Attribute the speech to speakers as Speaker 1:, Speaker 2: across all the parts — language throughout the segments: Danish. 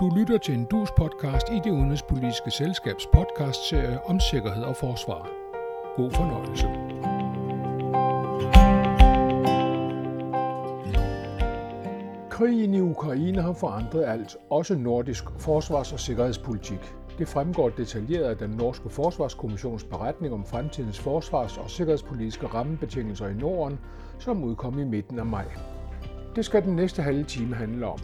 Speaker 1: Du lytter til en dus podcast i det udenrigspolitiske selskabs podcastserie om sikkerhed og forsvar. God fornøjelse. Krigen i Ukraine har forandret alt, også nordisk forsvars- og sikkerhedspolitik. Det fremgår detaljeret af den norske forsvarskommissions beretning om fremtidens forsvars- og sikkerhedspolitiske rammebetingelser i Norden, som udkom i midten af maj. Det skal den næste halve time handle om.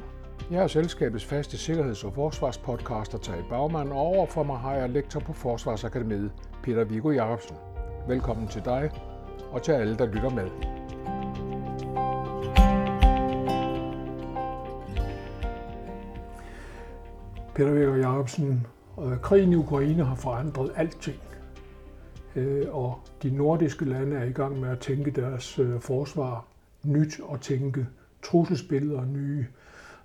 Speaker 1: Jeg er selskabets faste sikkerheds- og forsvarspodcaster Tage Bagman, og overfor mig har jeg lektor på Forsvarsakademiet, Peter Viggo Jacobsen. Velkommen til dig, og til alle, der lytter med. Peter Viggo Jacobsen, øh, krigen i Ukraine har forandret alting. Øh, og de nordiske lande er i gang med at tænke deres øh, forsvar nyt og tænke trusselsbilleder nye.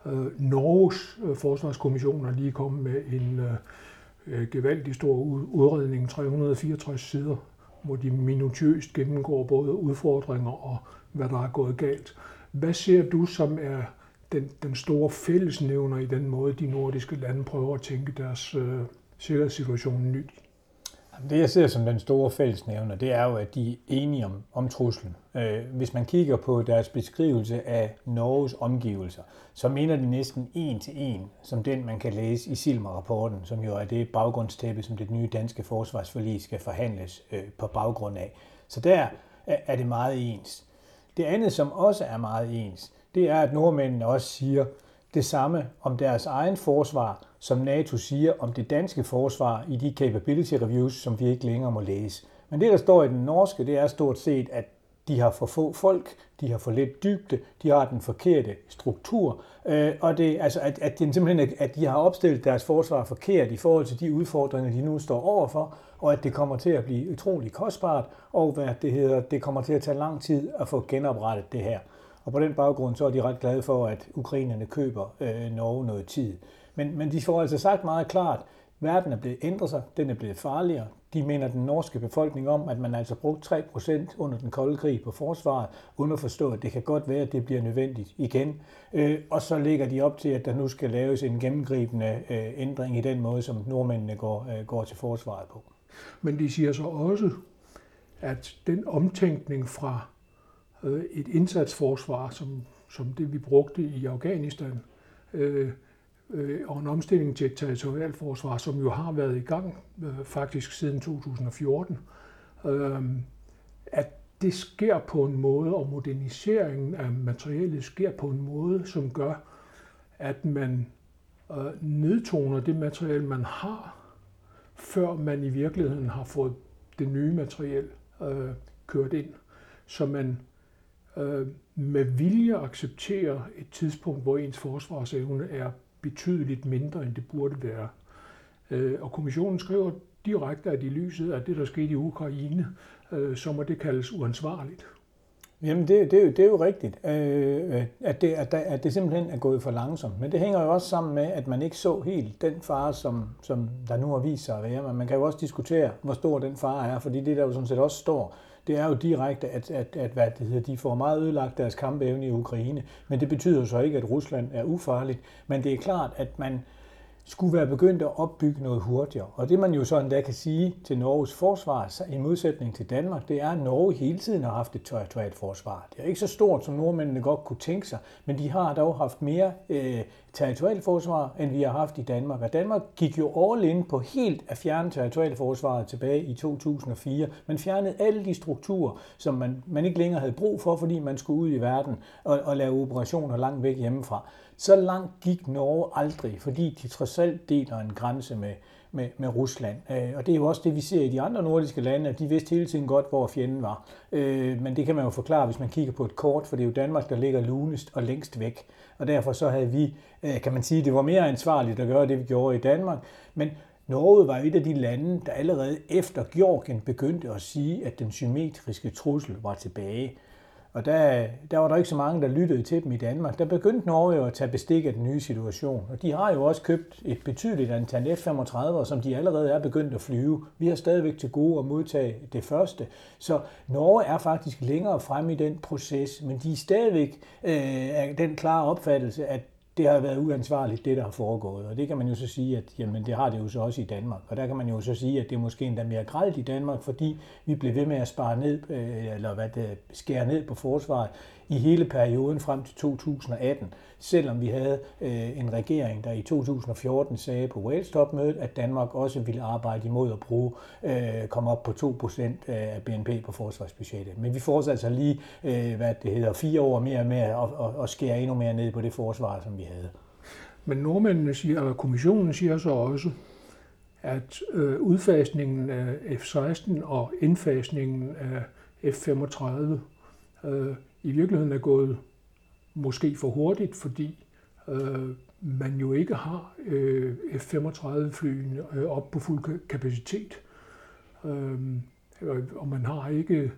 Speaker 1: Øh, Norges øh, forsvarskommission er lige kommet med en øh, øh gevaldig stor udredning, 364 sider, hvor de minutiøst gennemgår både udfordringer og hvad der er gået galt. Hvad ser du som er den, den store fællesnævner i den måde, de nordiske lande prøver at tænke deres øh, sikkerhedssituation nyt?
Speaker 2: Det jeg ser som den store fællesnævner, det er jo, at de er enige om, om truslen. Øh, hvis man kigger på deres beskrivelse af Norges omgivelser, så mener de næsten en til en, som den man kan læse i Silmer-rapporten, som jo er det baggrundstæppe, som det nye danske forsvarsforlig skal forhandles øh, på baggrund af. Så der er det meget ens. Det andet, som også er meget ens, det er, at nordmændene også siger det samme om deres egen forsvar, som NATO siger om det danske forsvar i de capability reviews, som vi ikke længere må læse. Men det, der står i den norske, det er stort set, at de har for få folk, de har for lidt dybde, de har den forkerte struktur, øh, og det, altså, at, at, det simpelthen, at de har opstillet deres forsvar forkert i forhold til de udfordringer, de nu står overfor, og at det kommer til at blive utrolig kostbart, og hvad det hedder, det kommer til at tage lang tid at få genoprettet det her. Og på den baggrund så er de ret glade for, at ukrainerne køber øh, Norge noget tid. Men, men de får altså sagt meget klart, verden er blevet ændret sig, den er blevet farligere. De mener den norske befolkning om, at man altså brugt 3% under den kolde krig på forsvaret, uden at forstå, at det kan godt være, at det bliver nødvendigt igen. Øh, og så lægger de op til, at der nu skal laves en gennemgribende øh, ændring i den måde, som nordmændene går, øh, går til forsvaret på.
Speaker 1: Men de siger så også, at den omtænkning fra øh, et indsatsforsvar, som, som det vi brugte i Afghanistan, øh, øh, og en omstilling til et territorialforsvar, som jo har været i gang øh, faktisk siden 2014, øh, at det sker på en måde, og moderniseringen af materialet sker på en måde, som gør, at man øh, nedtoner det materiale, man har, før man i virkeligheden har fået det nye materiel øh, kørt ind. Så man øh, med vilje accepterer et tidspunkt, hvor ens forsvarsevne er betydeligt mindre, end det burde være. Øh, og kommissionen skriver direkte, at i lyset af det, der skete i Ukraine, øh, så må det kaldes uansvarligt.
Speaker 2: Jamen, det, det, er, jo, det er jo rigtigt, øh, at, det, at, at det simpelthen er gået for langsomt. Men det hænger jo også sammen med, at man ikke så helt den fare, som, som der nu har vist sig at være. Men man kan jo også diskutere, hvor stor den fare er, fordi det der jo sådan set også står, det er jo direkte, at, at, at hvad det hedder, de får meget ødelagt deres kampevne i Ukraine. Men det betyder så ikke, at Rusland er ufarligt. Men det er klart, at man skulle være begyndt at opbygge noget hurtigere. Og det man jo sådan der kan sige til Norges forsvar, i modsætning til Danmark, det er, at Norge hele tiden har haft et territorialt forsvar. Det er ikke så stort, som nordmændene godt kunne tænke sig, men de har dog haft mere øh, territorialt forsvar, end vi har haft i Danmark. Og Danmark gik jo all in på helt at fjerne territorialt forsvaret tilbage i 2004. Man fjernede alle de strukturer, som man, man ikke længere havde brug for, fordi man skulle ud i verden og, og lave operationer langt væk hjemmefra. Så langt gik Norge aldrig, fordi de trods alt deler en grænse med, med, med Rusland. Øh, og det er jo også det, vi ser i de andre nordiske lande, at de vidste hele tiden godt, hvor fjenden var. Øh, men det kan man jo forklare, hvis man kigger på et kort, for det er jo Danmark, der ligger lunest og længst væk. Og derfor så havde vi, øh, kan man sige, det var mere ansvarligt at gøre det, vi gjorde i Danmark. Men Norge var et af de lande, der allerede efter Georgien begyndte at sige, at den symmetriske trussel var tilbage. Og der, der var der ikke så mange, der lyttede til dem i Danmark. Der begyndte Norge jo at tage bestik af den nye situation. Og de har jo også købt et betydeligt antal F-35, som de allerede er begyndt at flyve. Vi har stadigvæk til gode at modtage det første. Så Norge er faktisk længere frem i den proces, men de er stadigvæk øh, af den klare opfattelse, at det har været uansvarligt, det der har foregået. Og det kan man jo så sige, at jamen, det har det jo så også i Danmark. Og der kan man jo så sige, at det er måske endda mere gralt i Danmark, fordi vi blev ved med at spare ned, øh, eller hvad det, skære ned på forsvaret i hele perioden frem til 2018, selvom vi havde øh, en regering, der i 2014 sagde på Wales-topmødet, at Danmark også ville arbejde imod at bruge, øh, komme op på 2% øh, af BNP på forsvarsbudgettet. Men vi fortsatte altså lige, øh, hvad det hedder, fire år mere med at, at, at skære endnu mere ned på det forsvar, som vi havde.
Speaker 1: Men nordmændene siger, og kommissionen siger så også, at øh, udfasningen af F-16 og indfasningen af F-35 øh, i virkeligheden er gået måske for hurtigt, fordi øh, man jo ikke har øh, F-35-flyene øh, op på fuld kapacitet. Øh, og man har ikke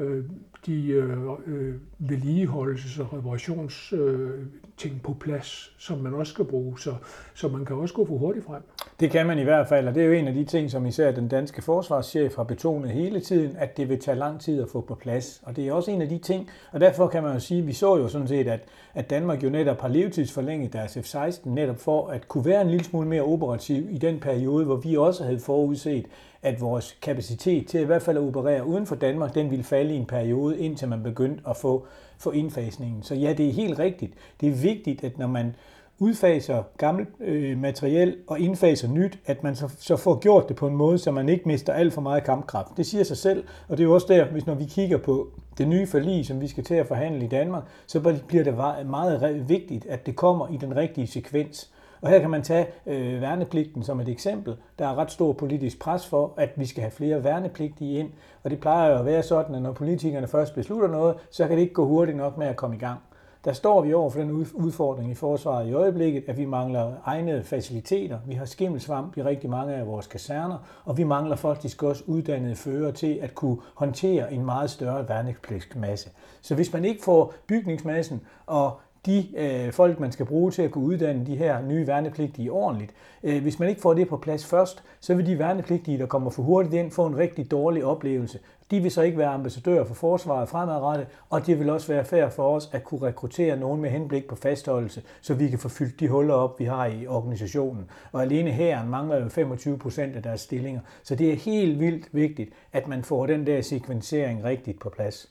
Speaker 1: Øh, de øh, øh, vedligeholdelses- og reparationsting øh, på plads, som man også skal bruge. Så, så man kan også gå for hurtigt frem.
Speaker 2: Det kan man i hvert fald, og det er jo en af de ting, som især den danske forsvarschef har betonet hele tiden, at det vil tage lang tid at få på plads. Og det er også en af de ting, og derfor kan man jo sige, at vi så jo sådan set, at, at Danmark jo netop har levetidsforlænget deres F-16, netop for at kunne være en lille smule mere operativ i den periode, hvor vi også havde forudset, at vores kapacitet til i hvert fald at operere uden for Danmark, den ville falde i en periode, indtil man begyndte at få, få indfasningen. Så ja, det er helt rigtigt. Det er vigtigt, at når man udfaser gammelt øh, materiel og indfaser nyt, at man så, så får gjort det på en måde, så man ikke mister alt for meget kampkraft. Det siger sig selv, og det er jo også der, hvis når vi kigger på det nye forlig, som vi skal til at forhandle i Danmark, så bliver det meget vigtigt, at det kommer i den rigtige sekvens. Og her kan man tage øh, værnepligten som et eksempel. Der er ret stor politisk pres for, at vi skal have flere værnepligtige ind. Og det plejer jo at være sådan, at når politikerne først beslutter noget, så kan det ikke gå hurtigt nok med at komme i gang. Der står vi over for den udfordring i forsvaret i øjeblikket, at vi mangler egne faciliteter. Vi har skimmelsvamp i rigtig mange af vores kaserner, og vi mangler faktisk også uddannede fører til at kunne håndtere en meget større værnepligtsmasse. Så hvis man ikke får bygningsmassen og de øh, folk, man skal bruge til at kunne uddanne de her nye værnepligtige ordentligt. Øh, hvis man ikke får det på plads først, så vil de værnepligtige, der kommer for hurtigt ind, få en rigtig dårlig oplevelse. De vil så ikke være ambassadører for forsvaret fremadrettet, og det vil også være fair for os at kunne rekruttere nogen med henblik på fastholdelse, så vi kan få fyldt de huller op, vi har i organisationen. Og alene her mangler jo 25 procent af deres stillinger. Så det er helt vildt vigtigt, at man får den der sekvensering rigtigt på plads.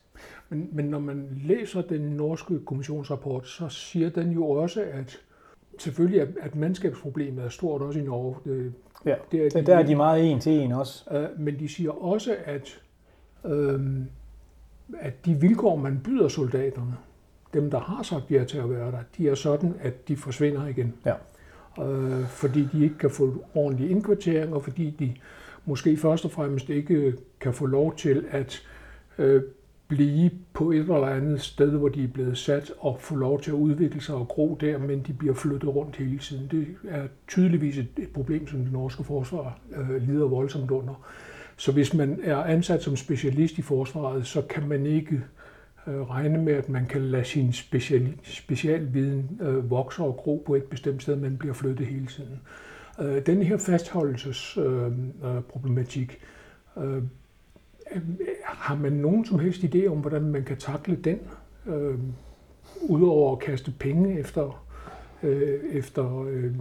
Speaker 1: Men, men når man læser den norske kommissionsrapport, så siger den jo også, at selvfølgelig at, at mandskabsproblemet er stort også i Norge. Det,
Speaker 2: ja, det er, de, der er de meget en til en også.
Speaker 1: Øh, men de siger også, at, øh, at de vilkår, man byder soldaterne, dem der har sagt ja til at være der, de er sådan, at de forsvinder igen.
Speaker 2: Ja.
Speaker 1: Øh, fordi de ikke kan få ordentlig indkvartering, og fordi de måske først og fremmest ikke kan få lov til at øh, blive på et eller andet sted, hvor de er blevet sat og få lov til at udvikle sig og gro der, men de bliver flyttet rundt hele tiden. Det er tydeligvis et, et problem, som det norske forsvar øh, lider voldsomt under. Så hvis man er ansat som specialist i forsvaret, så kan man ikke øh, regne med, at man kan lade sin special, specialviden øh, vokse og gro på et bestemt sted, men bliver flyttet hele tiden. Øh, den her fastholdelsesproblematik øh, øh, Øh, har man nogen som helst idé om, hvordan man kan takle den, øh, udover at kaste penge efter, øh, efter øh,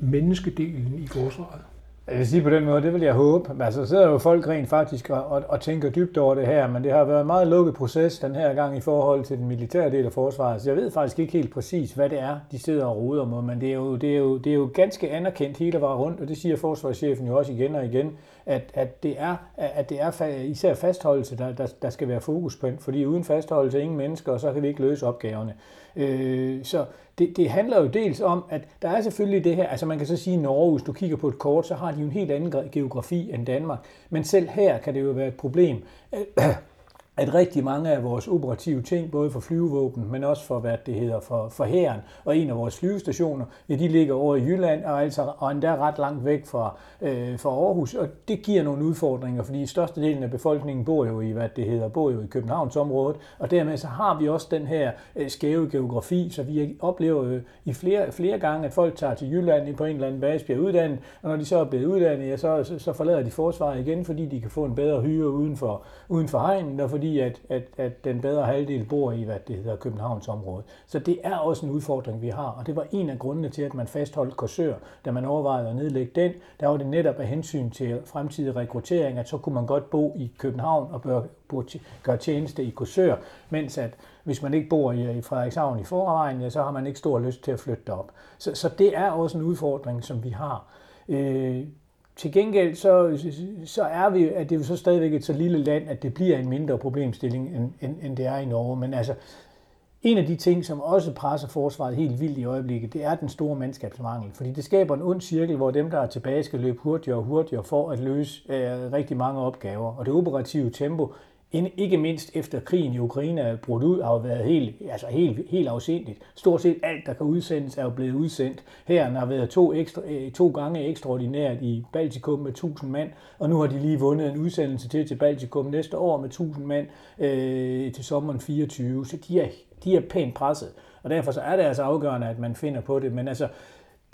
Speaker 1: menneskedelen i forsvaret?
Speaker 2: Jeg vil sige på den måde, det vil jeg håbe. Altså, så sidder jo folk rent faktisk og, og, og tænker dybt over det her, men det har været en meget lukket proces den her gang i forhold til den militære del af forsvaret. Så jeg ved faktisk ikke helt præcis, hvad det er, de sidder og roder med, men det er jo, det er jo, det er jo ganske anerkendt hele vejen rundt, og det siger forsvarschefen jo også igen og igen, at, at det er, at det er især fastholdelse, der, der, der skal være fokus på, fordi uden fastholdelse ingen mennesker, og så kan vi ikke løse opgaverne. Øh, så det, det handler jo dels om, at der er selvfølgelig det her, altså man kan så sige, at Norge, hvis du kigger på et kort, så har de jo en helt anden geografi end Danmark. Men selv her kan det jo være et problem, at rigtig mange af vores operative ting, både for flyvevåben, men også for, hvad det hedder, for, for hæren, og en af vores flyvestationer, ja, de ligger over i Jylland, og, altså, og endda ret langt væk fra, øh, fra Aarhus, og det giver nogle udfordringer, fordi størstedelen af befolkningen bor jo i, hvad det hedder, bor jo i Københavnsområdet, og dermed så har vi også den her øh, skæve geografi, så vi oplever jo i flere, flere gange, at folk tager til Jylland på en eller anden base, bliver uddannet, og når de så er blevet uddannet, ja, så, så, så forlader de forsvaret igen, fordi de kan få en bedre hyre uden for, uden for hegnen, og fordi fordi at, at, at den bedre halvdel bor i, hvad det hedder, Københavns område. Så det er også en udfordring, vi har, og det var en af grundene til, at man fastholdt Korsør, da man overvejede at nedlægge den. Der var det netop af hensyn til fremtidig rekruttering, at så kunne man godt bo i København og bør, bør gøre tjeneste i Korsør, mens at hvis man ikke bor i, i Frederikshavn i forvejen, ja, så har man ikke stor lyst til at flytte op. Så, så det er også en udfordring, som vi har. Øh, til gengæld så, så er vi, at det er jo så stadigvæk et så lille land, at det bliver en mindre problemstilling, end, end, end det er i Norge. Men altså, en af de ting, som også presser forsvaret helt vildt i øjeblikket, det er den store mandskabsmangel. Fordi det skaber en ond cirkel, hvor dem, der er tilbage, skal løbe hurtigere og hurtigere for at løse øh, rigtig mange opgaver. Og det operative tempo ikke mindst efter krigen i Ukraine er brudt ud, har jo været helt, altså helt, helt afsindigt. Stort set alt, der kan udsendes, er jo blevet udsendt. Her har været to, ekstra, øh, to gange ekstraordinært i Baltikum med 1000 mand, og nu har de lige vundet en udsendelse til til Baltikum næste år med 1000 mand øh, til sommeren 24. Så de er, de er pænt presset, og derfor så er det altså afgørende, at man finder på det. Men altså,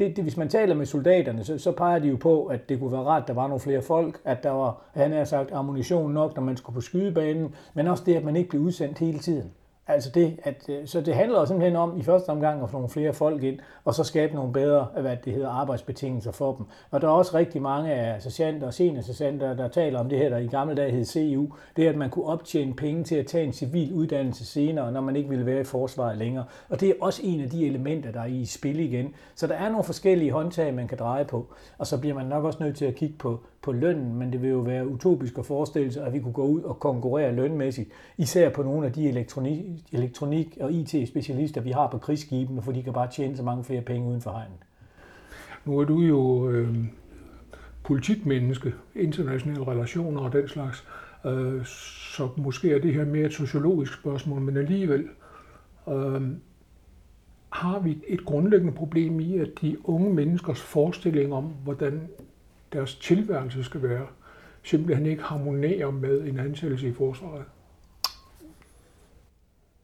Speaker 2: det, det, hvis man taler med soldaterne, så, så peger de jo på, at det kunne være rart, at der var nogle flere folk, at der var, han har sagt, ammunition nok, når man skulle på skydebanen, men også det, at man ikke blev udsendt hele tiden. Altså det, at, øh, så det handler simpelthen om i første omgang at få nogle flere folk ind, og så skabe nogle bedre øh, hvad det hedder, arbejdsbetingelser for dem. Og der er også rigtig mange af sergeanter og seniorsergeanter, der taler om det her, der i gamle dage hed CU. Det er, at man kunne optjene penge til at tage en civil uddannelse senere, når man ikke ville være i forsvaret længere. Og det er også en af de elementer, der er i spil igen. Så der er nogle forskellige håndtag, man kan dreje på. Og så bliver man nok også nødt til at kigge på, på lønnen, men det vil jo være utopisk at forestille sig, at vi kunne gå ud og konkurrere lønmæssigt, især på nogle af de elektronik, elektronik og IT-specialister, vi har på krigsskibene, for de kan bare tjene så mange flere penge uden for hegnet.
Speaker 1: Nu er du jo øh, politikmenneske, internationale relationer og den slags, øh, så måske er det her mere et sociologisk spørgsmål, men alligevel øh, har vi et grundlæggende problem i, at de unge menneskers forestilling om, hvordan deres tilværelse skal være, simpelthen ikke harmonerer med en ansættelse i forsvaret.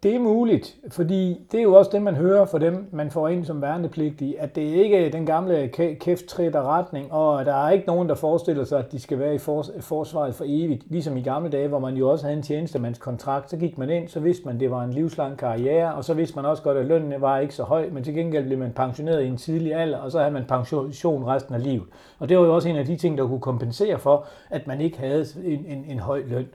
Speaker 2: Det er muligt, fordi det er jo også det, man hører fra dem, man får ind som værnepligtige, at det ikke er den gamle kæft retning, og der er ikke nogen, der forestiller sig, at de skal være i forsvaret for evigt. Ligesom i gamle dage, hvor man jo også havde en tjenestemandskontrakt, så gik man ind, så vidste man, at det var en livslang karriere, og så vidste man også godt, at lønnen var ikke så høj, men til gengæld blev man pensioneret i en tidlig alder, og så havde man pension resten af livet. Og det var jo også en af de ting, der kunne kompensere for, at man ikke havde en, en, en høj løn.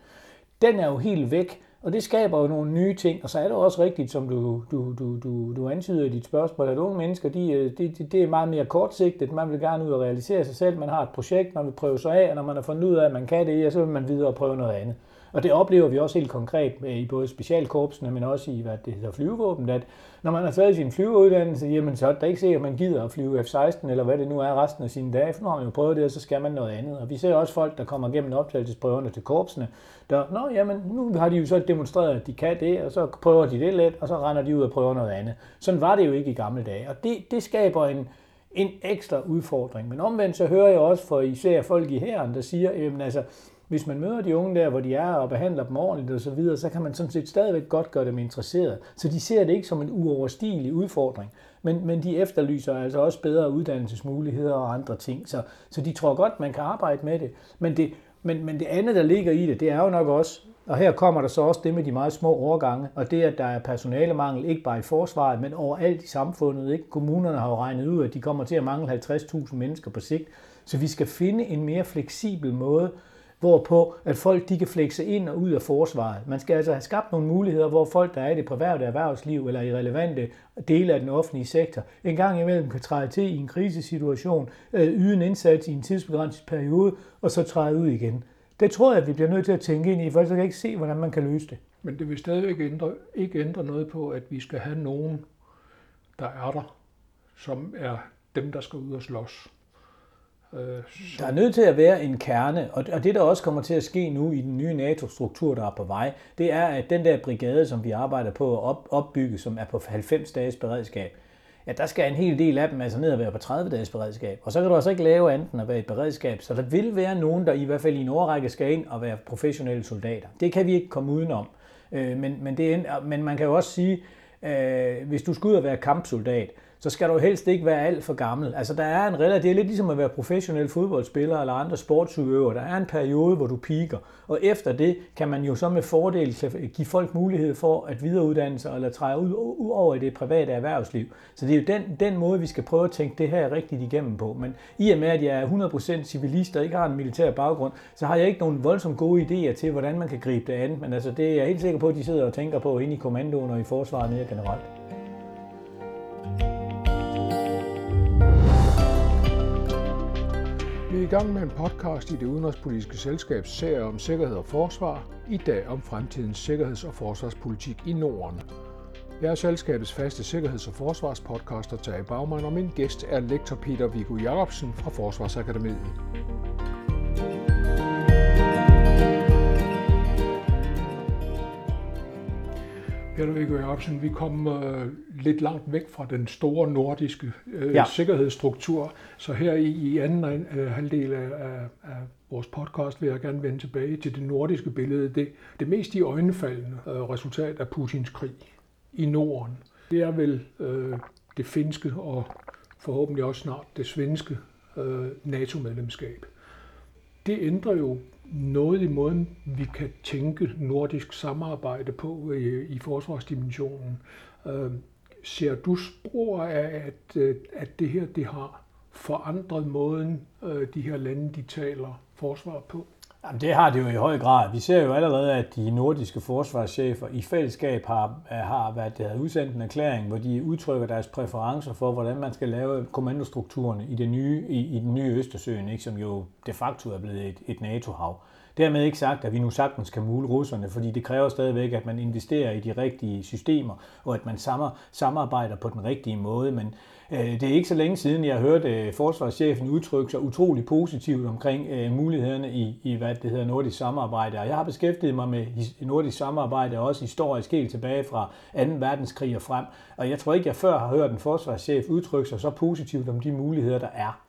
Speaker 2: Den er jo helt væk, og det skaber jo nogle nye ting, og så er det også rigtigt, som du, du, du, du, du antyder i dit spørgsmål, at unge mennesker, de, øh, de, de, det er meget mere kortsigtet. Man vil gerne ud og realisere sig selv, man har et projekt, man vil prøve sig af, og når man har fundet ud af, at man kan det, så vil man videre og prøve noget andet. Og det oplever vi også helt konkret i både specialkorpsene, men også i, hvad det hedder, flyvevåben, at når man har taget sin flyveuddannelse, jamen så er det ikke sikkert, at man gider at flyve F-16, eller hvad det nu er resten af sine dage, for nu har man jo prøvet det, og så skal man noget andet. Og vi ser også folk, der kommer gennem optagelsesprøverne til korpsene, der, nå jamen, nu har de jo så demonstreret, at de kan det, og så prøver de det lidt, og så render de ud og prøver noget andet. Sådan var det jo ikke i gamle dage, og det, det skaber en, en ekstra udfordring. Men omvendt så hører jeg også for især folk i herren, der siger, jamen altså, hvis man møder de unge der, hvor de er, og behandler dem ordentligt osv., så, videre, så kan man sådan set stadigvæk godt gøre dem interesseret. Så de ser det ikke som en uoverstigelig udfordring, men, men de efterlyser altså også bedre uddannelsesmuligheder og andre ting. Så, så de tror godt, man kan arbejde med det. Men det, men, men det andet, der ligger i det, det er jo nok også, og her kommer der så også det med de meget små overgange, og det, at der er personalemangel, ikke bare i forsvaret, men overalt i samfundet. Ikke? Kommunerne har jo regnet ud, at de kommer til at mangle 50.000 mennesker på sigt. Så vi skal finde en mere fleksibel måde hvorpå at folk de kan flexe ind og ud af forsvaret. Man skal altså have skabt nogle muligheder, hvor folk, der er i det private erhvervsliv eller i relevante dele af den offentlige sektor, en gang imellem kan træde til i en krisesituation, øh, yde en indsats i en tidsbegrænset periode, og så træde ud igen. Det tror jeg, at vi bliver nødt til at tænke ind i, for ellers kan jeg ikke se, hvordan man kan løse det.
Speaker 1: Men det vil stadigvæk ændre, ikke ændre noget på, at vi skal have nogen, der er der, som er dem, der skal ud og slås.
Speaker 2: Øh, der er nødt til at være en kerne, og det der også kommer til at ske nu i den nye NATO-struktur, der er på vej, det er, at den der brigade, som vi arbejder på at opbygge, som er på 90 dages beredskab, ja, der skal en hel del af dem altså ned og være på 30 dages beredskab. Og så kan du altså ikke lave andet end at være i beredskab. Så der vil være nogen, der i hvert fald i en årrække skal ind og være professionelle soldater. Det kan vi ikke komme udenom. Øh, men, men, det men man kan jo også sige, øh, hvis du skal ud og være kampsoldat, så skal du helst ikke være alt for gammel. Altså der er en relativ, det er lidt ligesom at være professionel fodboldspiller eller andre sportsudøvere. Der er en periode, hvor du piker, og efter det kan man jo så med fordel give folk mulighed for at videreuddanne sig eller træde ud, ud over i det private erhvervsliv. Så det er jo den, den måde, vi skal prøve at tænke det her rigtigt igennem på. Men i og med, at jeg er 100% civilist og ikke har en militær baggrund, så har jeg ikke nogen voldsomt gode idéer til, hvordan man kan gribe det an. Men altså, det er jeg helt sikker på, at de sidder og tænker på inde i kommandoen og i forsvaret mere generelt.
Speaker 1: Vi er i gang med en podcast i det udenrigspolitiske selskabs serie om sikkerhed og forsvar, i dag om fremtidens sikkerheds- og forsvarspolitik i Norden. Jeg er selskabets faste sikkerheds- og forsvarspodcaster Tage Bagman, og min gæst er lektor Peter Viggo Jacobsen fra Forsvarsakademiet. Peter Viggo Jacobsen, vi kom uh, lidt langt væk fra den store nordiske uh, ja. sikkerhedsstruktur, så her i, i anden uh, halvdel af, af, vores podcast vil jeg gerne vende tilbage til det nordiske billede. Det, det mest i øjnefaldende uh, resultat af Putins krig i Norden, det er vel uh, det finske og forhåbentlig også snart det svenske uh, NATO-medlemskab. Det ændrer jo noget i måden, vi kan tænke nordisk samarbejde på i, i forsvarsdimensionen. Øh, ser du spor af, at, øh, at det her det har forandret måden, øh, de her lande de taler forsvar på?
Speaker 2: Jamen, det har det jo i høj grad. Vi ser jo allerede, at de nordiske forsvarschefer i fællesskab har, øh, har været, det har udsendt en erklæring, hvor de udtrykker deres præferencer for, hvordan man skal lave kommandostrukturerne i, det nye, i, i den nye Østersøen, ikke, som jo de facto er blevet et, et NATO-hav. Dermed ikke sagt, at vi nu sagtens kan mule russerne, fordi det kræver stadigvæk, at man investerer i de rigtige systemer, og at man samarbejder på den rigtige måde. Men Øh, det er ikke så længe siden, jeg hørte øh, forsvarschefen udtrykke sig utrolig positivt omkring øh, mulighederne i, i, hvad det hedder, nordisk samarbejde. Og jeg har beskæftiget mig med nordisk samarbejde, også historisk helt tilbage fra 2. verdenskrig og frem. Og jeg tror ikke, jeg før har hørt en forsvarschef udtrykke sig så positivt om de muligheder, der er.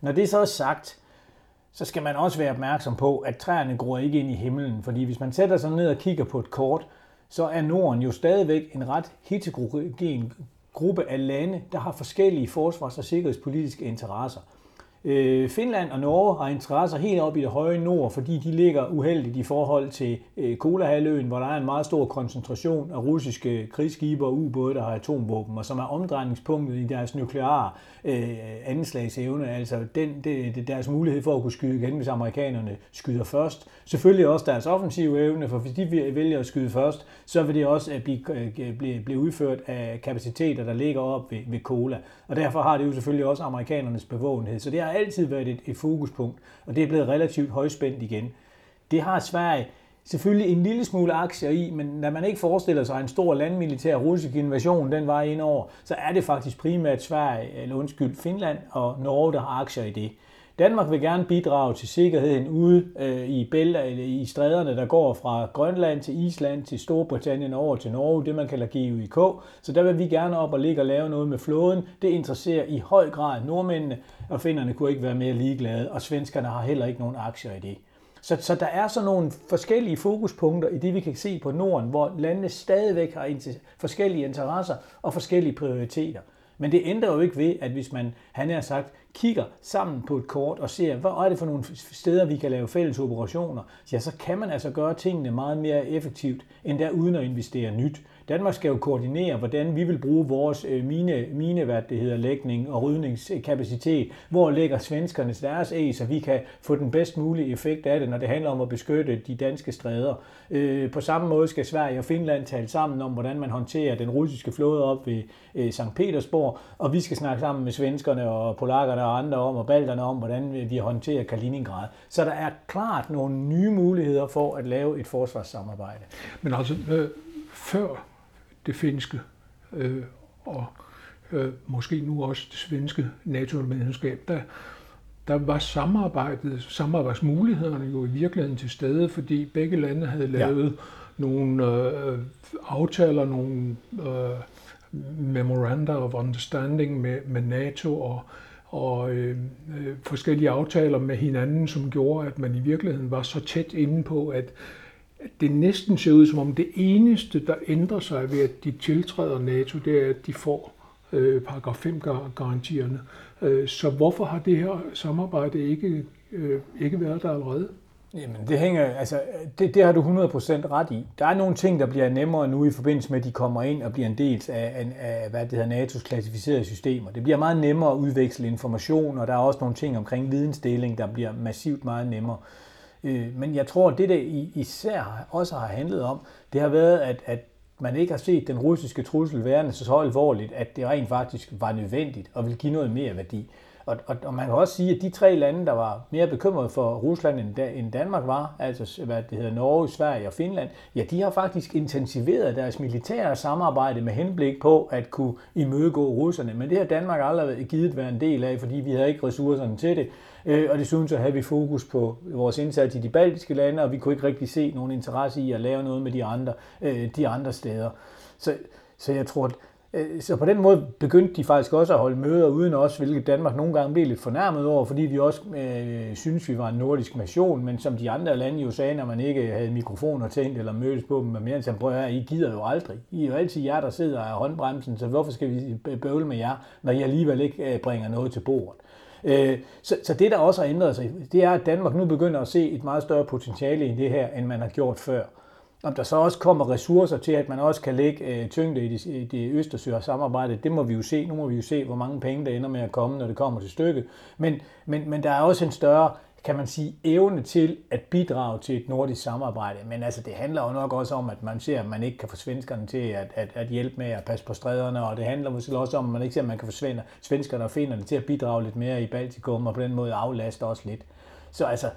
Speaker 2: Når det så er sagt, så skal man også være opmærksom på, at træerne gror ikke ind i himlen. Fordi hvis man sætter sig ned og kigger på et kort, så er Norden jo stadigvæk en ret heterogen gruppe af lande, der har forskellige forsvars- og sikkerhedspolitiske interesser. Øh, Finland og Norge har interesser helt op i det høje nord, fordi de ligger uheldigt i forhold til øh, Kolahalvøen, hvor der er en meget stor koncentration af russiske krigsskibe og ubåde, der har atomvåben, og som er omdrejningspunktet i deres nukleare øh, anslagsevne, altså den, det, det, deres mulighed for at kunne skyde igen, hvis amerikanerne skyder først. Selvfølgelig også deres offensive evne, for hvis de vælger at skyde først, så vil det også øh, blive, øh, blive, blive udført af kapaciteter, der ligger op ved, ved Kola. Og derfor har det jo selvfølgelig også amerikanernes bevågenhed. Så det har altid været et, et fokuspunkt, og det er blevet relativt højspændt igen. Det har Sverige selvfølgelig en lille smule aktier i, men når man ikke forestiller sig en stor landmilitær russisk invasion, den var ind over, så er det faktisk primært Sverige, eller undskyld, Finland og Norge, der har aktier i det. Danmark vil gerne bidrage til sikkerheden ude øh, i, bælter, eller i stræderne, der går fra Grønland til Island til Storbritannien over til Norge, det man kalder GUIK. Så der vil vi gerne op og ligge og lave noget med flåden. Det interesserer i høj grad nordmændene, og finnerne kunne ikke være mere ligeglade, og svenskerne har heller ikke nogen aktier i det. Så, så der er sådan nogle forskellige fokuspunkter i det, vi kan se på Norden, hvor landene stadigvæk har forskellige interesser og forskellige prioriteter. Men det ændrer jo ikke ved, at hvis man, han har sagt, kigger sammen på et kort og ser, hvad er det for nogle steder, vi kan lave fælles operationer, ja, så kan man altså gøre tingene meget mere effektivt, end der uden at investere nyt. Danmark skal jo koordinere, hvordan vi vil bruge vores øh, mine, mine hvad det hedder, lægning og rydningskapacitet. Hvor lægger svenskerne deres æg, så vi kan få den bedst mulige effekt af det, når det handler om at beskytte de danske stræder. Øh, på samme måde skal Sverige og Finland tale sammen om, hvordan man håndterer den russiske flåde op ved øh, St. Petersborg, og vi skal snakke sammen med svenskerne og polakkerne og andre om, og balterne om, hvordan vi håndterer Kaliningrad. Så der er klart nogle nye muligheder for at lave et forsvarssamarbejde.
Speaker 1: Men altså, øh, før det finske øh, og øh, måske nu også det svenske NATO-medlemskab, der, der var samarbejdet, samarbejdsmulighederne jo i virkeligheden til stede, fordi begge lande havde lavet ja. nogle øh, aftaler, nogle øh, memoranda of understanding med, med NATO og, og øh, øh, forskellige aftaler med hinanden, som gjorde, at man i virkeligheden var så tæt inde på, at det næsten ser ud som om det eneste, der ændrer sig ved, at de tiltræder NATO, det er, at de får øh, paragraf 5-garantierne. Øh, så hvorfor har det her samarbejde ikke, øh, ikke været der allerede?
Speaker 2: Jamen, det hænger, altså, det, det har du 100% ret i. Der er nogle ting, der bliver nemmere nu i forbindelse med, at de kommer ind og bliver en del af, af hvad det hedder, NATO's klassificerede systemer. Det bliver meget nemmere at udveksle information, og der er også nogle ting omkring vidensdeling, der bliver massivt meget nemmere. Øh, Øh, men jeg tror, det det der især også har handlet om, det har været, at, at man ikke har set den russiske trussel værende så alvorligt, at det rent faktisk var nødvendigt og vil give noget mere værdi. Og, og, og man kan også sige, at de tre lande, der var mere bekymrede for Rusland end, end Danmark var, altså hvad det hedder Norge, Sverige og Finland, ja, de har faktisk intensiveret deres militære samarbejde med henblik på at kunne imødegå russerne. Men det har Danmark aldrig givet være en del af, fordi vi havde ikke ressourcerne til det. Øh, og desuden så havde vi fokus på vores indsats i de baltiske lande, og vi kunne ikke rigtig se nogen interesse i at lave noget med de andre, øh, de andre steder. Så, så jeg tror, at Øh, så på den måde begyndte de faktisk også at holde møder uden os, hvilket Danmark nogle gange blev lidt fornærmet over, fordi vi også øh, synes, vi var en nordisk nation, men som de andre lande jo sagde, når man ikke havde mikrofoner tændt eller mødtes på dem med mere end prøv at I gider jo aldrig. I er jo altid jer, der sidder af håndbremsen, så hvorfor skal vi bøvle med jer, når I alligevel ikke øh, bringer noget til bordet? Øh, så, så det, der også har ændret sig, det er, at Danmark nu begynder at se et meget større potentiale i det her, end man har gjort før. Om der så også kommer ressourcer til, at man også kan lægge øh, tyngde i det, i det Østersøer samarbejde, det må vi jo se. Nu må vi jo se, hvor mange penge der ender med at komme, når det kommer til stykket. Men, men, men der er også en større kan man sige, evne til at bidrage til et nordisk samarbejde. Men altså, det handler jo nok også om, at man ser, at man ikke kan få svenskerne til at, at, at hjælpe med at passe på stræderne, og det handler måske også om, at man ikke ser, at man kan få svenskerne og finnerne til at bidrage lidt mere i Baltikum, og på den måde aflaste også lidt. Så altså,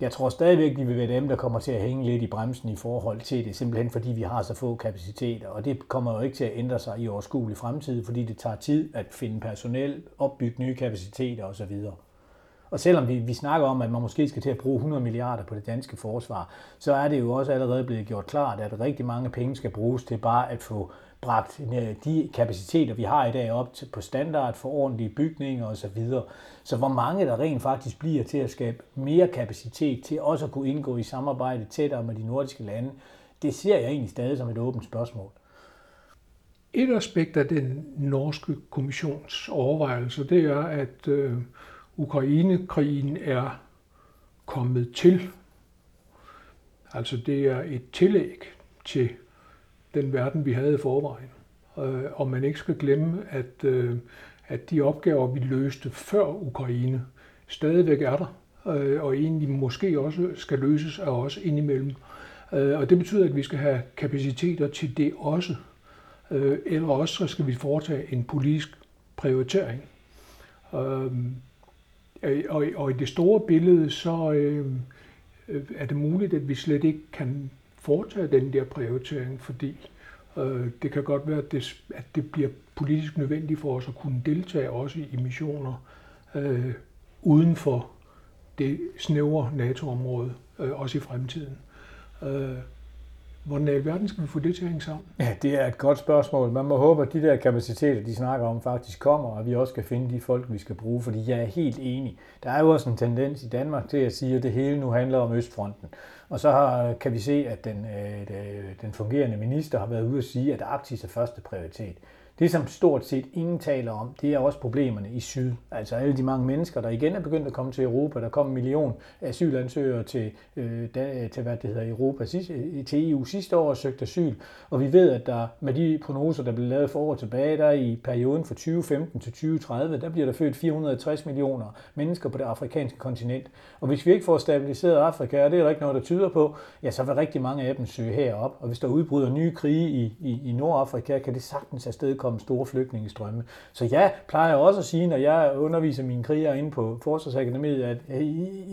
Speaker 2: jeg tror stadigvæk, vi vil være dem, der kommer til at hænge lidt i bremsen i forhold til det, simpelthen fordi vi har så få kapaciteter, og det kommer jo ikke til at ændre sig i overskuelig fremtid, fordi det tager tid at finde personel, opbygge nye kapaciteter osv. Og selvom vi, vi snakker om, at man måske skal til at bruge 100 milliarder på det danske forsvar, så er det jo også allerede blevet gjort klart, at rigtig mange penge skal bruges til bare at få bragt øh, de kapaciteter, vi har i dag op til, på standard for ordentlige bygninger osv. Så hvor mange der rent faktisk bliver til at skabe mere kapacitet til også at kunne indgå i samarbejde tættere med de nordiske lande, det ser jeg egentlig stadig som et åbent spørgsmål.
Speaker 1: Et aspekt af den norske kommissions overvejelse, det er, at øh, Ukrainekrigen er kommet til. Altså det er et tillæg til den verden, vi havde i forvejen. Øh, og man ikke skal glemme, at, øh, at de opgaver, vi løste før Ukraine, stadigvæk er der, øh, og egentlig måske også skal løses af os indimellem. Og det betyder, at vi skal have kapaciteter til det også. Eller også så skal vi foretage en politisk prioritering. Og i det store billede, så er det muligt, at vi slet ikke kan foretage den der prioritering, fordi øh, det kan godt være, at det, at det bliver politisk nødvendigt for os at kunne deltage også i missioner øh, uden for det snævre NATO-område, øh, også i fremtiden. Øh, Hvordan i alverden skal vi få det til at hænge sammen?
Speaker 2: Ja, det er et godt spørgsmål. Man må håbe, at de der kapaciteter, de snakker om, faktisk kommer, og vi også kan finde de folk, vi skal bruge, fordi jeg er helt enig. Der er jo også en tendens i Danmark til at sige, at det hele nu handler om Østfronten. Og så har, kan vi se, at den, øh, øh den fungerende minister har været ude at sige, at Arktis er første prioritet. Det, som stort set ingen taler om, det er også problemerne i syd. Altså alle de mange mennesker, der igen er begyndt at komme til Europa. Der kom en million asylansøgere til, øh, da, til hvad det hedder, Europa, øh, til EU sidste år og søgte asyl. Og vi ved, at der med de prognoser, der blev lavet for år tilbage, der i perioden fra 2015 til 2030, der bliver der født 460 millioner mennesker på det afrikanske kontinent. Og hvis vi ikke får stabiliseret Afrika, og det er der ikke noget, der tyder på, ja, så vil rigtig mange af dem søge herop. Og hvis der udbryder nye krige i, i, i Nordafrika, kan det sagtens afsted komme store flygtningestrømme. Så jeg plejer også at sige, når jeg underviser mine krigere inde på Forsvarsakademiet, at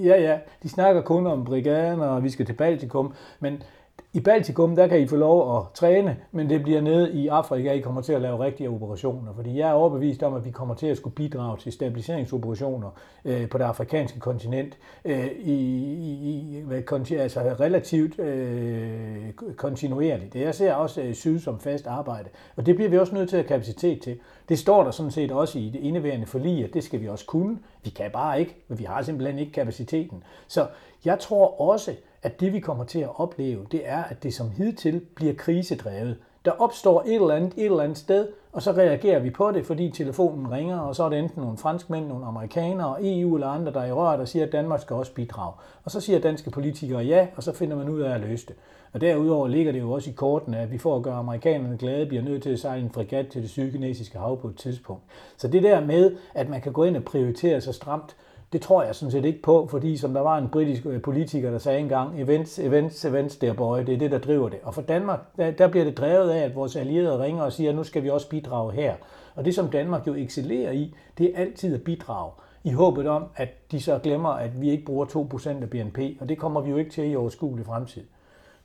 Speaker 2: ja, ja, de snakker kun om brigaden, og vi skal til Baltikum, men i Baltikum, der kan I få lov at træne, men det bliver nede i Afrika, I kommer til at lave rigtige operationer. Fordi jeg er overbevist om, at vi kommer til at skulle bidrage til stabiliseringsoperationer øh, på det afrikanske kontinent øh, i, i, i altså relativt øh, kontinuerligt. Jeg ser også øh, syd som fast arbejde, og det bliver vi også nødt til at have kapacitet til. Det står der sådan set også i det indeværende forlig, at det skal vi også kunne. Vi kan bare ikke, men vi har simpelthen ikke kapaciteten. Så jeg tror også, at det vi kommer til at opleve, det er, at det som hidtil bliver krisedrevet. Der opstår et eller andet et eller andet sted, og så reagerer vi på det, fordi telefonen ringer, og så er det enten nogle franskmænd, nogle amerikanere, EU eller andre, der er i røret og siger, at Danmark skal også bidrage. Og så siger danske politikere ja, og så finder man ud af at løse det. Og derudover ligger det jo også i kortene, at vi for at gøre amerikanerne glade, bliver nødt til at sejle en fregat til det sydkinesiske hav på et tidspunkt. Så det der med, at man kan gå ind og prioritere sig stramt, det tror jeg sådan set ikke på, fordi som der var en britisk øh, politiker, der sagde engang, events, events, events, der boy, det er det, der driver det. Og for Danmark, der, der bliver det drevet af, at vores allierede ringer og siger, at nu skal vi også bidrage her. Og det, som Danmark jo excellerer i, det er altid at bidrage i håbet om, at de så glemmer, at vi ikke bruger 2% af BNP, og det kommer vi jo ikke til i overskuelig fremtid.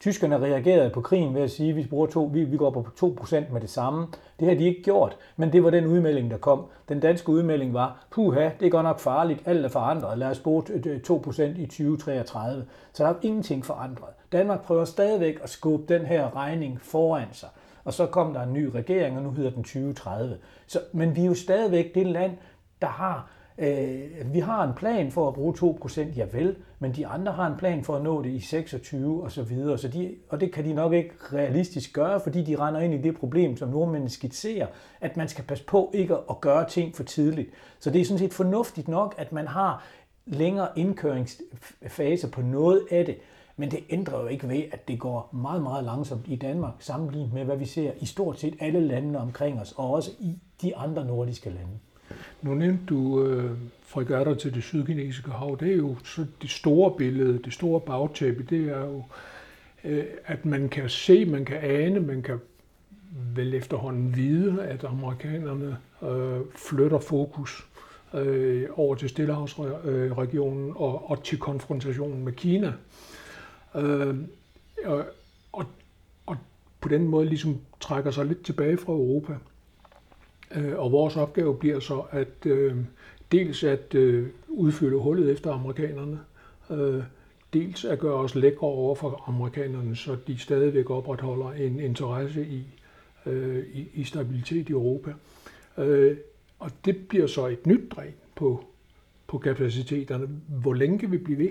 Speaker 2: Tyskerne reagerede på krigen ved at sige, at vi, bruger to, vi, vi går på 2% med det samme. Det har de ikke gjort, men det var den udmelding, der kom. Den danske udmelding var, puha, det er godt nok farligt, alt er forandret, lad os bruge øh, øh, 2% i 2033. Så der er ingenting forandret. Danmark prøver stadigvæk at skubbe den her regning foran sig. Og så kom der en ny regering, og nu hedder den 2030. Så, men vi er jo stadigvæk det land, der har Øh, vi har en plan for at bruge 2%, ja vel, men de andre har en plan for at nå det i 26 og så videre, så de, og det kan de nok ikke realistisk gøre, fordi de render ind i det problem, som nordmændene skitserer, at man skal passe på ikke at gøre ting for tidligt. Så det er sådan set fornuftigt nok, at man har længere indkøringsfaser på noget af det, men det ændrer jo ikke ved, at det går meget, meget langsomt i Danmark, sammenlignet med, hvad vi ser i stort set alle landene omkring os, og også i de andre nordiske lande.
Speaker 1: Nu nævnte du øh, fregatter til det sydkinesiske hav. Det er jo så det store billede, det store bagtæppe, det er jo, øh, at man kan se, man kan ane, man kan vel efterhånden vide, at amerikanerne øh, flytter fokus øh, over til Stillehavsregionen øh, og, og til konfrontationen med Kina. Øh, og, og, og på den måde ligesom trækker sig lidt tilbage fra Europa. Øh, og vores opgave bliver så at øh, dels at øh, udfylde hullet efter amerikanerne, øh, dels at gøre os lækre over for amerikanerne, så de stadigvæk opretholder en interesse i, øh, i, i stabilitet i Europa. Øh, og det bliver så et nyt dræn på, på kapaciteterne. Hvor længe kan vi blive ved?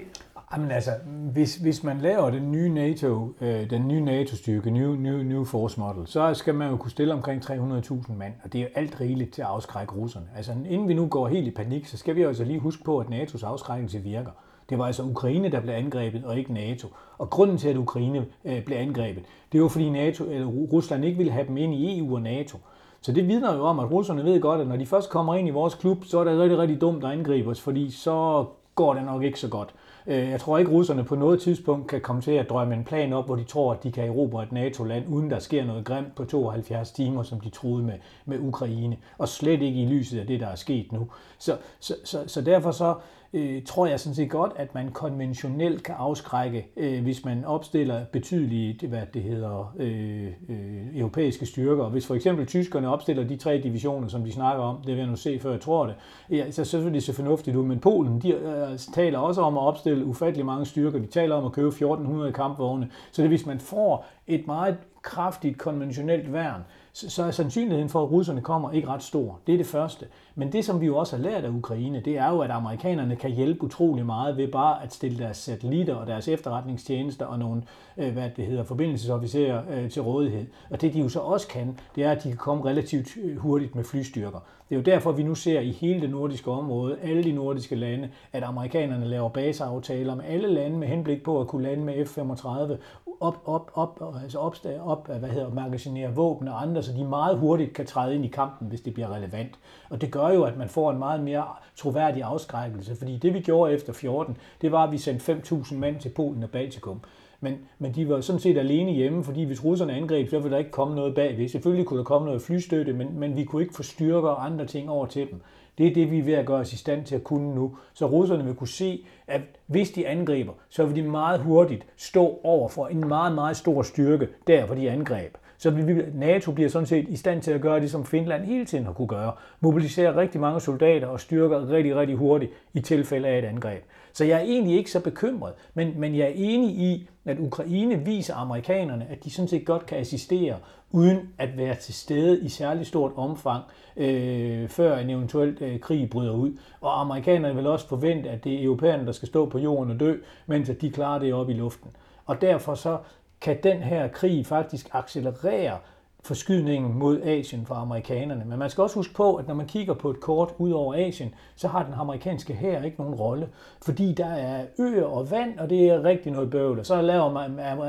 Speaker 2: Jamen altså, hvis, hvis man laver den nye NATO, øh, den nye NATO-styrke, New, New, New Force Model, så skal man jo kunne stille omkring 300.000 mand, og det er alt rigeligt til at afskrække russerne. Altså, inden vi nu går helt i panik, så skal vi altså lige huske på, at NATO's afskrækkelse virker. Det var altså Ukraine, der blev angrebet, og ikke NATO. Og grunden til, at Ukraine øh, blev angrebet, det var fordi NATO, eller Rusland ikke ville have dem ind i EU og NATO. Så det vidner jo om, at russerne ved godt, at når de først kommer ind i vores klub, så er det rigtig, rigtig dumt at angribe os, fordi så går det nok ikke så godt. Øh, jeg tror ikke, russerne på noget tidspunkt kan komme til at drømme en plan op, hvor de tror, at de kan erobre et NATO-land, uden der sker noget grimt på 72 timer, som de troede med, med Ukraine. Og slet ikke i lyset af det, der er sket nu. Så, så, så, så derfor så øh, tror jeg sådan set godt, at man konventionelt kan afskrække, øh, hvis man opstiller betydelige hvad det hedder, øh, øh, europæiske styrker. Hvis for eksempel tyskerne opstiller de tre divisioner, som de snakker om, det vil jeg nu se, før jeg tror det, ja, så, så vil det se fornuftigt ud. Men Polen de, øh, taler også om at opstille ufattelig mange styrker. De taler om at købe 1400 kampvogne. Så det, hvis man får et meget kraftigt konventionelt værn, så er sandsynligheden for, at russerne kommer ikke ret stor. Det er det første. Men det, som vi jo også har lært af Ukraine, det er jo, at amerikanerne kan hjælpe utrolig meget ved bare at stille deres satellitter og deres efterretningstjenester og nogle øh, hvad det hedder, forbindelsesofficerer øh, til rådighed. Og det de jo så også kan, det er, at de kan komme relativt øh, hurtigt med flystyrker. Det er jo derfor, vi nu ser i hele det nordiske område, alle de nordiske lande, at amerikanerne laver baseaftaler med alle lande med henblik på at kunne lande med F-35 op, op, op, altså op, op, hvad hedder, magasinere våben og andre, så de meget hurtigt kan træde ind i kampen, hvis det bliver relevant. Og det gør jo, at man får en meget mere troværdig afskrækkelse, fordi det vi gjorde efter 14, det var, at vi sendte 5.000 mand til Polen og Baltikum. Men, men de var sådan set alene hjemme, fordi hvis russerne angreb, så ville der ikke komme noget bagved. Selvfølgelig kunne der komme noget flystøtte, men, men vi kunne ikke få styrker og andre ting over til dem. Det er det, vi er ved at gøre os i stand til at kunne nu. Så russerne vil kunne se, at hvis de angriber, så vil de meget hurtigt stå over for en meget, meget stor styrke, der hvor de angreb. Så vi, NATO bliver sådan set i stand til at gøre det, som Finland hele tiden har kunne gøre. Mobilisere rigtig mange soldater og styrker rigtig, rigtig hurtigt i tilfælde af et angreb. Så jeg er egentlig ikke så bekymret, men, men jeg er enig i, at Ukraine viser amerikanerne, at de sådan set godt kan assistere, uden at være til stede i særlig stort omfang, øh, før en eventuel øh, krig bryder ud. Og amerikanerne vil også forvente, at det er europæerne, der skal stå på jorden og dø, mens at de klarer det op i luften. Og derfor så kan den her krig faktisk accelerere forskydningen mod Asien fra amerikanerne. Men man skal også huske på, at når man kigger på et kort ud over Asien, så har den amerikanske her ikke nogen rolle, fordi der er øer og vand, og det er rigtig noget bøvl. Og så laver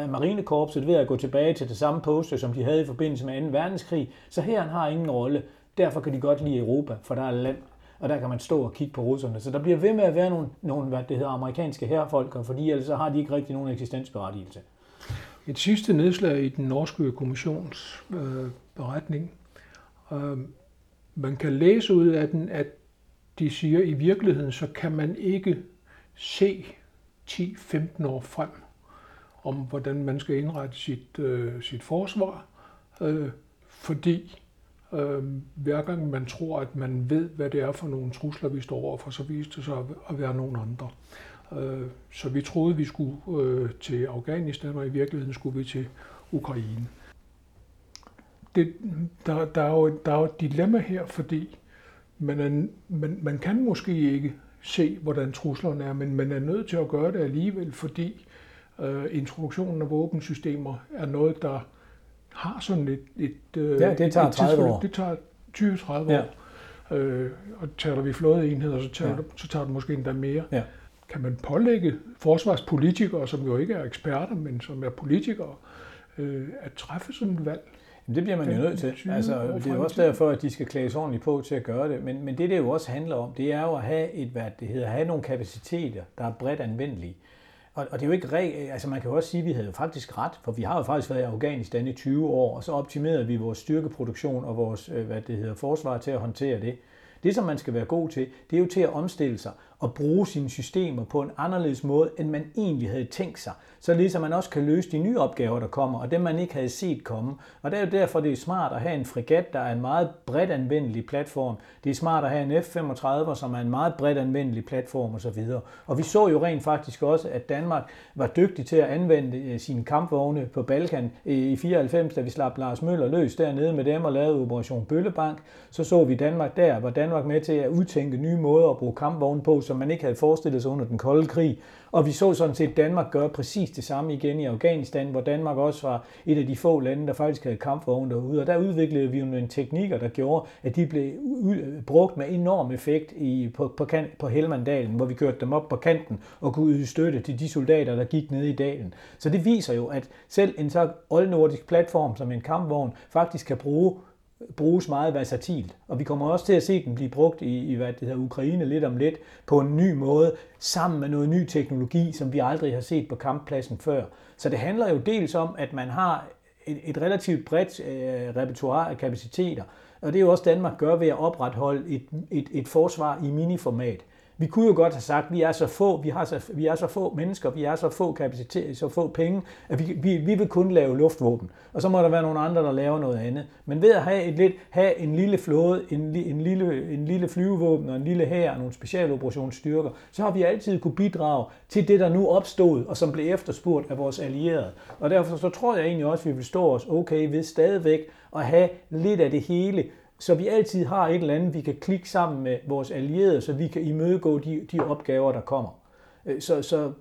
Speaker 2: Marinekorpset ved at gå tilbage til det samme poster, som de havde i forbindelse med 2. verdenskrig, så herren har ingen rolle. Derfor kan de godt lide Europa, for der er land, og der kan man stå og kigge på russerne. Så der bliver ved med at være nogle, nogle hvad det hedder, amerikanske herrefolk, fordi ellers så har de ikke rigtig nogen eksistensberettigelse.
Speaker 1: Et sidste nedslag i den norske kommissions øh, beretning. Øh, man kan læse ud af den, at de siger, at i virkeligheden så kan man ikke se 10-15 år frem om, hvordan man skal indrette sit, øh, sit forsvar, øh, fordi øh, hver gang man tror, at man ved, hvad det er for nogle trusler, vi står overfor, så viser det sig at være nogle andre. Øh, så vi troede, vi skulle øh, til Afghanistan, og i virkeligheden skulle vi til Ukraine. Det, der, der, er jo, der er jo et dilemma her, fordi man, er, man, man kan måske ikke se, hvordan truslerne er, men man er nødt til at gøre det alligevel, fordi øh, introduktionen af våbensystemer er noget, der har sådan et... et
Speaker 2: øh, ja, det tager 30 år.
Speaker 1: Det tager 20-30 ja. år. Øh, og taler vi flådeenheder, så tager, ja. det, så tager det måske endda mere. Ja kan man pålægge forsvarspolitikere, som jo ikke er eksperter, men som er politikere, øh, at træffe sådan et valg?
Speaker 2: Det bliver man jo nødt til. Altså, det er jo også derfor, at de skal klædes ordentligt på til at gøre det. Men, men det, det jo også handler om, det er jo at have, et, hvad det hedder, have nogle kapaciteter, der er bredt anvendelige. Og, og det er jo ikke re- altså man kan jo også sige, at vi havde jo faktisk ret, for vi har jo faktisk været i Afghanistan i 20 år, og så optimerede vi vores styrkeproduktion og vores øh, hvad det hedder, forsvar til at håndtere det. Det, som man skal være god til, det er jo til at omstille sig og bruge sine systemer på en anderledes måde, end man egentlig havde tænkt sig. Så ligesom man også kan løse de nye opgaver, der kommer, og dem man ikke havde set komme. Og det er jo derfor, det er smart at have en fregat, der er en meget bredt anvendelig platform. Det er smart at have en F-35, som er en meget bredt anvendelig platform osv. Og vi så jo rent faktisk også, at Danmark var dygtig til at anvende øh, sine kampvogne på Balkan i 94, da vi slap Lars Møller løs dernede med dem og lavede Operation Bøllebank. Så så vi Danmark der, hvor Danmark med til at udtænke nye måder at bruge kampvogne på, som man ikke havde forestillet sig under den kolde krig. Og vi så sådan set Danmark gøre præcis det samme igen i Afghanistan, hvor Danmark også var et af de få lande, der faktisk havde kampvogne derude. Og der udviklede vi jo nogle teknikker, der gjorde, at de blev brugt med enorm effekt i, på, på, kant, på Helmandalen, hvor vi kørte dem op på kanten og kunne yde støtte til de soldater, der gik ned i dalen. Så det viser jo, at selv en så oldnordisk platform som en kampvogn faktisk kan bruge bruges meget versatilt. Og vi kommer også til at se den blive brugt i, i hvad det hedder, Ukraine lidt om lidt på en ny måde, sammen med noget ny teknologi, som vi aldrig har set på kamppladsen før. Så det handler jo dels om, at man har et, et relativt bredt øh, repertoire af kapaciteter, og det er jo også Danmark gør ved at opretholde et, et, et forsvar i miniformat. Vi kunne jo godt have sagt, at vi er så få, vi, har så, vi er så få mennesker, vi er så få kapacitet, så få penge, at vi, vi, vi vil kun lave luftvåben. Og så må der være nogle andre, der laver noget andet. Men ved at have, et lidt, have en lille flåde, en, en, lille, en lille flyvevåben og en lille hær og nogle specialoperationsstyrker, så har vi altid kunne bidrage til det, der nu opstod, og som blev efterspurgt af vores allierede. Og derfor så tror jeg egentlig også, at vi vil stå os okay ved stadigvæk at have lidt af det hele, så vi altid har et eller andet, vi kan klikke sammen med vores allierede, så vi kan imødegå de, de opgaver, der kommer. Øh, så, så,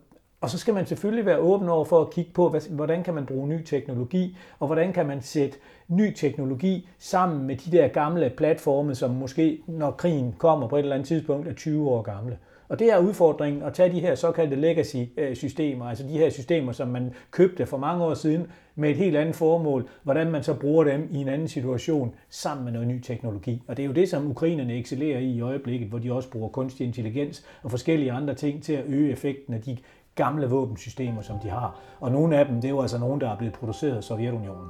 Speaker 2: og så skal man selvfølgelig være åben over for at kigge på, hvad, hvordan kan man bruge ny teknologi, og hvordan kan man sætte ny teknologi sammen med de der gamle platforme, som måske, når krigen kommer på et eller andet tidspunkt, er 20 år gamle. Og det er udfordringen at tage de her såkaldte legacy-systemer, altså de her systemer, som man købte for mange år siden med et helt andet formål, hvordan man så bruger dem i en anden situation sammen med noget ny teknologi. Og det er jo det, som ukrainerne excellerer i i øjeblikket, hvor de også bruger kunstig intelligens og forskellige andre ting til at øge effekten af de gamle våbensystemer, som de har. Og nogle af dem, det er jo altså nogle, der er blevet produceret af Sovjetunionen.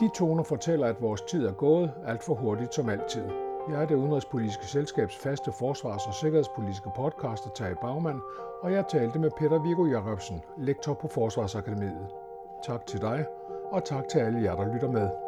Speaker 1: De toner fortæller, at vores tid er gået alt for hurtigt som altid. Jeg er det udenrigspolitiske selskabs faste forsvars- og sikkerhedspolitiske podcaster Tage Bagman, og jeg talte med Peter Viggo Jacobsen, lektor på Forsvarsakademiet. Tak til dig, og tak til alle jer, der lytter med.